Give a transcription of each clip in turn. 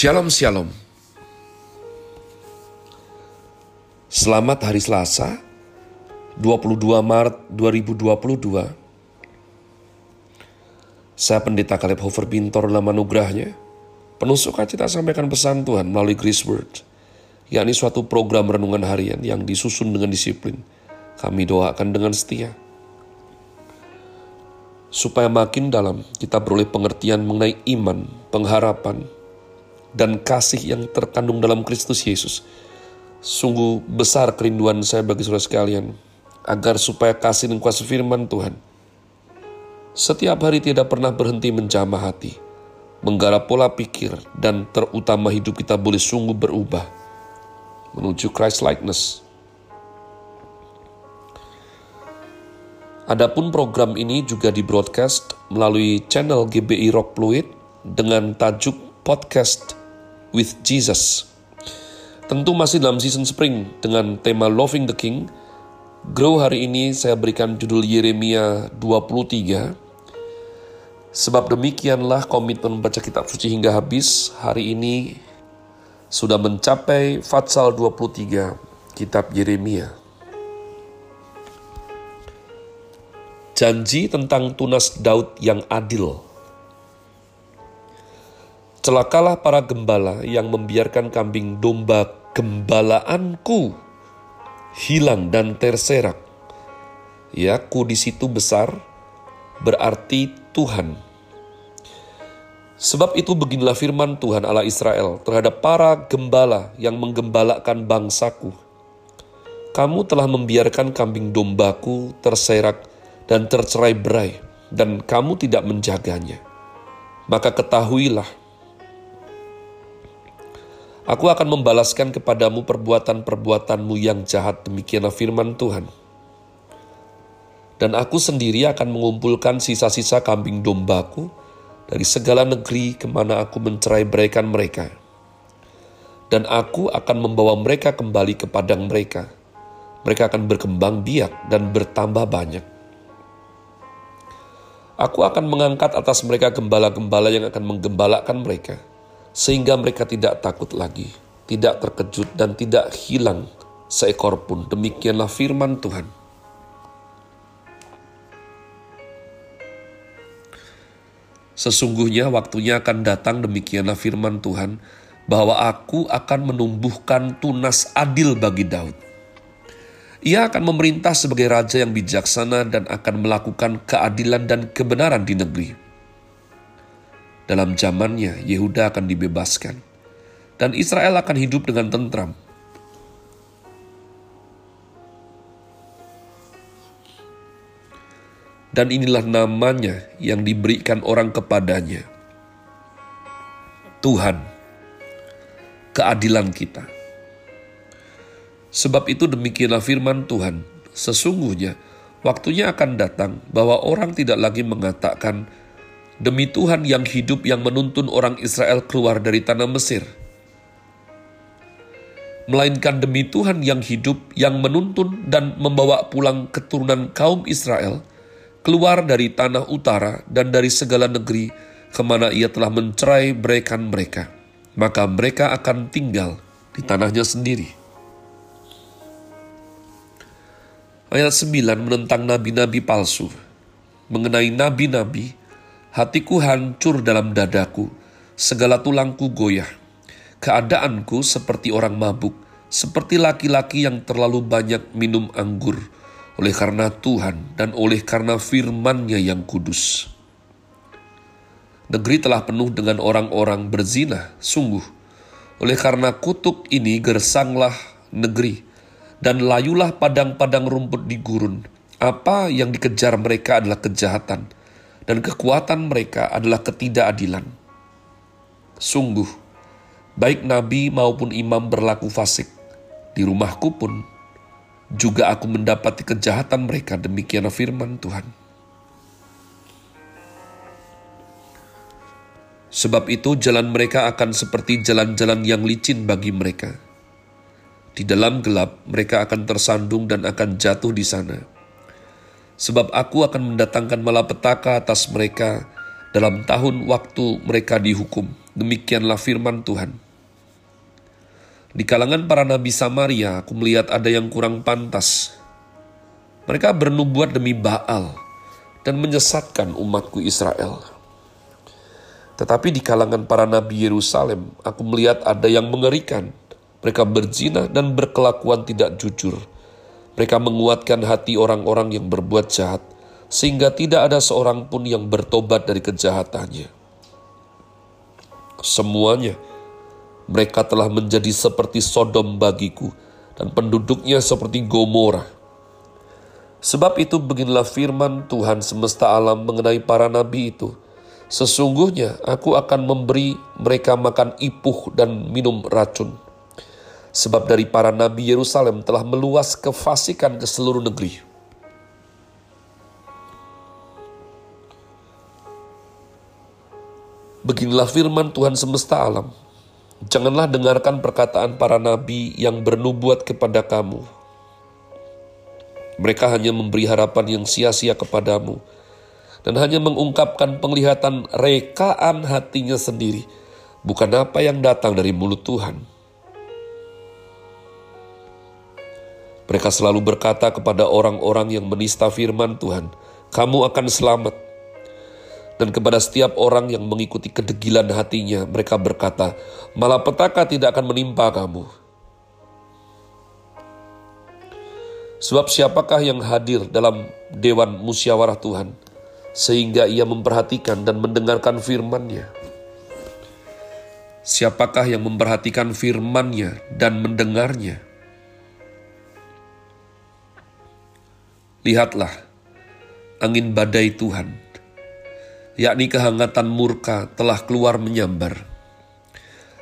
Shalom Shalom. Selamat hari Selasa 22 Maret 2022 Saya Pendeta Kaleb Hofer Bintor dalam anugerahnya Penuh sukacita sampaikan pesan Tuhan melalui Grace Word yakni suatu program renungan harian yang disusun dengan disiplin. Kami doakan dengan setia. Supaya makin dalam kita beroleh pengertian mengenai iman, pengharapan, dan kasih yang terkandung dalam Kristus Yesus. Sungguh besar kerinduan saya bagi saudara sekalian, agar supaya kasih dan kuasa firman Tuhan setiap hari tidak pernah berhenti menjamah hati, menggarap pola pikir, dan terutama hidup kita boleh sungguh berubah menuju Christ likeness. Adapun program ini juga di broadcast melalui channel GBI Rock Fluid dengan tajuk podcast with Jesus. Tentu masih dalam season spring dengan tema Loving the King. Grow hari ini saya berikan judul Yeremia 23. Sebab demikianlah komitmen membaca kitab suci hingga habis. Hari ini sudah mencapai Fatsal 23 kitab Yeremia. Janji tentang tunas Daud yang adil. Celakalah para gembala yang membiarkan kambing domba gembalaanku hilang dan terserak. Ya, ku di situ besar berarti Tuhan. Sebab itu beginilah firman Tuhan Allah Israel terhadap para gembala yang menggembalakan bangsaku. Kamu telah membiarkan kambing dombaku terserak dan tercerai berai, dan kamu tidak menjaganya. Maka ketahuilah Aku akan membalaskan kepadamu perbuatan-perbuatanmu yang jahat, demikianlah firman Tuhan. Dan aku sendiri akan mengumpulkan sisa-sisa kambing dombaku dari segala negeri ke mana aku mencerai beraikan mereka. Dan aku akan membawa mereka kembali ke padang mereka. Mereka akan berkembang biak dan bertambah banyak. Aku akan mengangkat atas mereka gembala-gembala yang akan menggembalakan mereka sehingga mereka tidak takut lagi, tidak terkejut, dan tidak hilang seekor pun. Demikianlah firman Tuhan. Sesungguhnya waktunya akan datang demikianlah firman Tuhan, bahwa aku akan menumbuhkan tunas adil bagi Daud. Ia akan memerintah sebagai raja yang bijaksana dan akan melakukan keadilan dan kebenaran di negeri dalam zamannya, Yehuda akan dibebaskan, dan Israel akan hidup dengan tentram. Dan inilah namanya yang diberikan orang kepadanya. Tuhan, keadilan kita. Sebab itu demikianlah firman Tuhan, sesungguhnya waktunya akan datang bahwa orang tidak lagi mengatakan, demi Tuhan yang hidup yang menuntun orang Israel keluar dari tanah Mesir. Melainkan demi Tuhan yang hidup yang menuntun dan membawa pulang keturunan kaum Israel keluar dari tanah utara dan dari segala negeri ke mana ia telah mencerai beraikan mereka. Maka mereka akan tinggal di tanahnya sendiri. Ayat 9 menentang nabi-nabi palsu. Mengenai nabi-nabi, Hatiku hancur dalam dadaku, segala tulangku goyah. Keadaanku seperti orang mabuk, seperti laki-laki yang terlalu banyak minum anggur, oleh karena Tuhan dan oleh karena firman-Nya yang kudus. Negeri telah penuh dengan orang-orang berzina, sungguh. Oleh karena kutuk ini gersanglah negeri, dan layulah padang-padang rumput di gurun. Apa yang dikejar mereka adalah kejahatan, dan kekuatan mereka adalah ketidakadilan. Sungguh, baik nabi maupun imam berlaku fasik. Di rumahku pun juga aku mendapati kejahatan mereka, demikian firman Tuhan. Sebab itu jalan mereka akan seperti jalan-jalan yang licin bagi mereka. Di dalam gelap mereka akan tersandung dan akan jatuh di sana sebab aku akan mendatangkan malapetaka atas mereka dalam tahun waktu mereka dihukum, Demikianlah firman Tuhan. Di kalangan para nabi Samaria, aku melihat ada yang kurang pantas. Mereka bernubuat demi Baal dan menyesatkan umatku Israel. Tetapi di kalangan para nabi Yerusalem, aku melihat ada yang mengerikan. Mereka berzina dan berkelakuan tidak jujur. Mereka menguatkan hati orang-orang yang berbuat jahat, sehingga tidak ada seorang pun yang bertobat dari kejahatannya. Semuanya mereka telah menjadi seperti Sodom bagiku, dan penduduknya seperti Gomora. Sebab itu beginilah firman Tuhan semesta alam mengenai para nabi itu. Sesungguhnya aku akan memberi mereka makan ipuh dan minum racun. Sebab dari para nabi Yerusalem telah meluas kefasikan ke seluruh negeri. Beginilah firman Tuhan semesta alam. Janganlah dengarkan perkataan para nabi yang bernubuat kepada kamu. Mereka hanya memberi harapan yang sia-sia kepadamu dan hanya mengungkapkan penglihatan rekaan hatinya sendiri, bukan apa yang datang dari mulut Tuhan. Mereka selalu berkata kepada orang-orang yang menista firman Tuhan, "Kamu akan selamat." Dan kepada setiap orang yang mengikuti kedegilan hatinya, mereka berkata, Malapetaka tidak akan menimpa kamu. Sebab siapakah yang hadir dalam Dewan Musyawarah Tuhan, sehingga ia memperhatikan dan mendengarkan firman-Nya? Siapakah yang memperhatikan firman-Nya dan mendengarnya? Lihatlah, angin badai Tuhan yakni kehangatan murka telah keluar menyambar.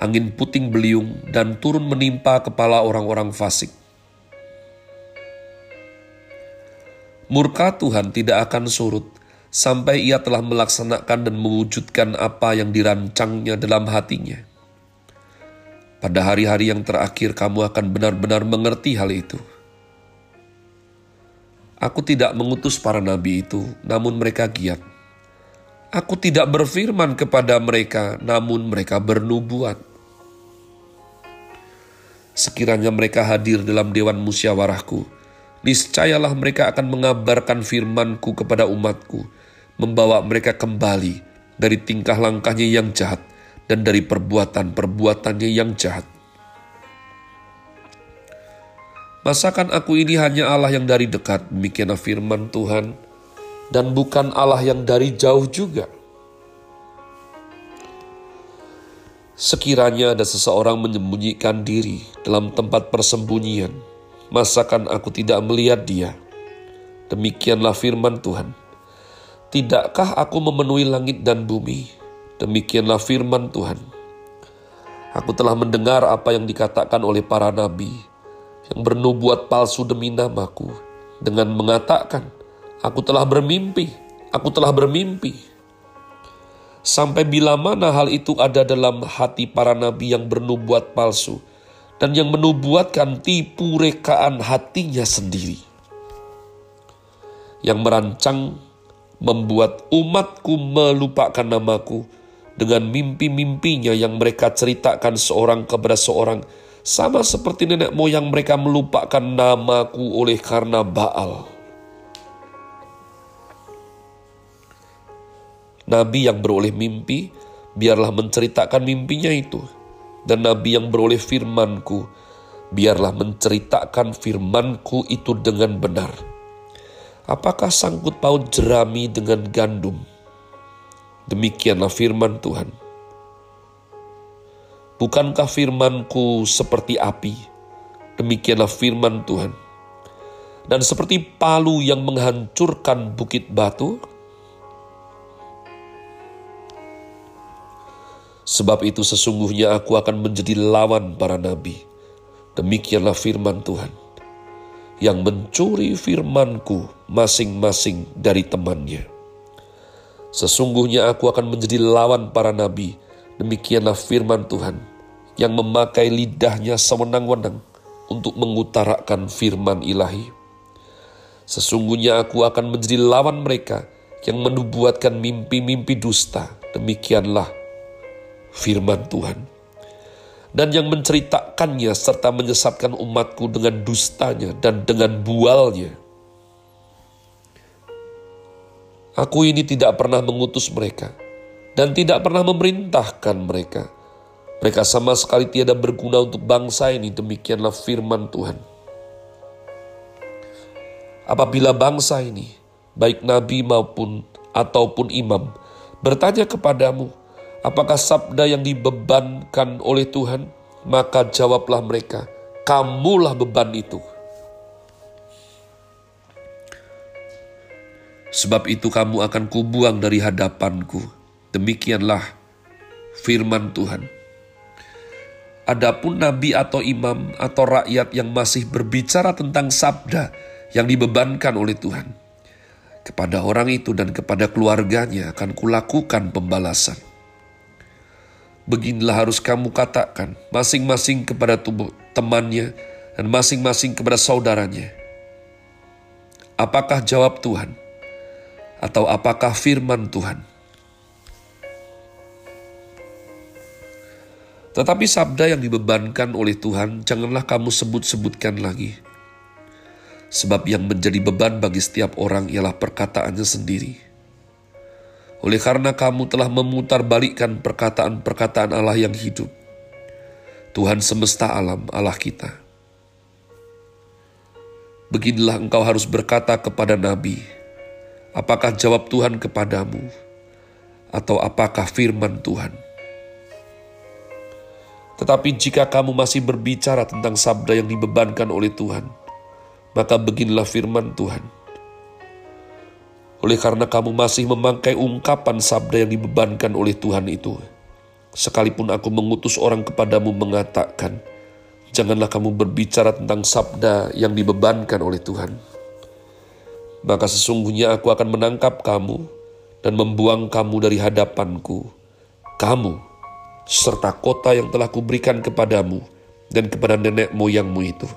Angin puting beliung dan turun menimpa kepala orang-orang fasik. Murka Tuhan tidak akan surut sampai ia telah melaksanakan dan mewujudkan apa yang dirancangnya dalam hatinya. Pada hari-hari yang terakhir kamu akan benar-benar mengerti hal itu. Aku tidak mengutus para nabi itu, namun mereka giat Aku tidak berfirman kepada mereka, namun mereka bernubuat. Sekiranya mereka hadir dalam dewan musyawarahku, niscayalah mereka akan mengabarkan firmanku kepada umatku, membawa mereka kembali dari tingkah langkahnya yang jahat dan dari perbuatan-perbuatannya yang jahat. Masakan aku ini hanya Allah yang dari dekat, demikianlah firman Tuhan, dan bukan Allah yang dari jauh juga. Sekiranya ada seseorang menyembunyikan diri dalam tempat persembunyian, masakan aku tidak melihat dia? Demikianlah firman Tuhan. Tidakkah aku memenuhi langit dan bumi? Demikianlah firman Tuhan. Aku telah mendengar apa yang dikatakan oleh para nabi yang bernubuat palsu demi namaku dengan mengatakan, Aku telah bermimpi, aku telah bermimpi. Sampai bila mana hal itu ada dalam hati para nabi yang bernubuat palsu dan yang menubuatkan tipu rekaan hatinya sendiri. Yang merancang membuat umatku melupakan namaku dengan mimpi-mimpinya yang mereka ceritakan seorang kepada seorang sama seperti nenek moyang mereka melupakan namaku oleh karena Baal. Nabi yang beroleh mimpi, biarlah menceritakan mimpinya itu. Dan nabi yang beroleh firmanku, biarlah menceritakan firmanku itu dengan benar. Apakah sangkut paut jerami dengan gandum? Demikianlah firman Tuhan. Bukankah firmanku seperti api? Demikianlah firman Tuhan. Dan seperti palu yang menghancurkan bukit batu, Sebab itu sesungguhnya aku akan menjadi lawan para nabi. Demikianlah firman Tuhan. Yang mencuri firmanku masing-masing dari temannya. Sesungguhnya aku akan menjadi lawan para nabi. Demikianlah firman Tuhan. Yang memakai lidahnya sewenang-wenang untuk mengutarakan firman ilahi. Sesungguhnya aku akan menjadi lawan mereka yang menubuatkan mimpi-mimpi dusta. Demikianlah firman Tuhan. Dan yang menceritakannya serta menyesatkan umatku dengan dustanya dan dengan bualnya. Aku ini tidak pernah mengutus mereka dan tidak pernah memerintahkan mereka. Mereka sama sekali tiada berguna untuk bangsa ini, demikianlah firman Tuhan. Apabila bangsa ini, baik nabi maupun ataupun imam, bertanya kepadamu, apakah sabda yang dibebankan oleh Tuhan? Maka jawablah mereka, kamulah beban itu. Sebab itu kamu akan kubuang dari hadapanku. Demikianlah firman Tuhan. Adapun nabi atau imam atau rakyat yang masih berbicara tentang sabda yang dibebankan oleh Tuhan, kepada orang itu dan kepada keluarganya akan kulakukan pembalasan. Beginilah harus kamu katakan masing-masing kepada tubuh temannya dan masing-masing kepada saudaranya. Apakah jawab Tuhan? Atau apakah firman Tuhan? Tetapi sabda yang dibebankan oleh Tuhan janganlah kamu sebut-sebutkan lagi. Sebab yang menjadi beban bagi setiap orang ialah perkataannya sendiri oleh karena kamu telah memutarbalikkan perkataan-perkataan Allah yang hidup. Tuhan semesta alam, Allah kita. Beginilah engkau harus berkata kepada nabi, apakah jawab Tuhan kepadamu, atau apakah firman Tuhan? Tetapi jika kamu masih berbicara tentang sabda yang dibebankan oleh Tuhan, maka beginilah firman Tuhan oleh karena kamu masih memakai ungkapan sabda yang dibebankan oleh Tuhan itu. Sekalipun aku mengutus orang kepadamu mengatakan, janganlah kamu berbicara tentang sabda yang dibebankan oleh Tuhan. Maka sesungguhnya aku akan menangkap kamu dan membuang kamu dari hadapanku. Kamu, serta kota yang telah kuberikan kepadamu dan kepada nenek moyangmu itu.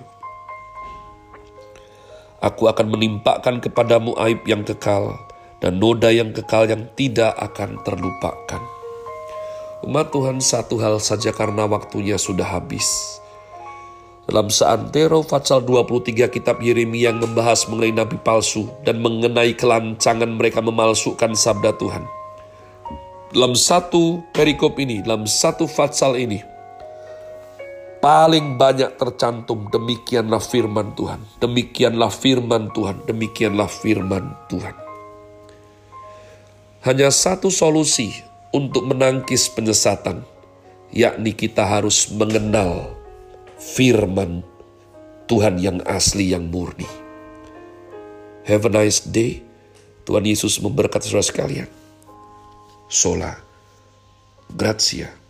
Aku akan menimpakan kepadamu aib yang kekal dan noda yang kekal yang tidak akan terlupakan. Umat Tuhan satu hal saja karena waktunya sudah habis. Dalam Seantero Fatsal 23 kitab Yeremia yang membahas mengenai nabi palsu dan mengenai kelancangan mereka memalsukan sabda Tuhan. Dalam satu perikop ini, dalam satu Fatsal ini, paling banyak tercantum demikianlah firman Tuhan, demikianlah firman Tuhan, demikianlah firman Tuhan. Hanya satu solusi untuk menangkis penyesatan, yakni kita harus mengenal firman Tuhan yang asli, yang murni. Have a nice day. Tuhan Yesus memberkati saudara sekalian. Sola. Grazie.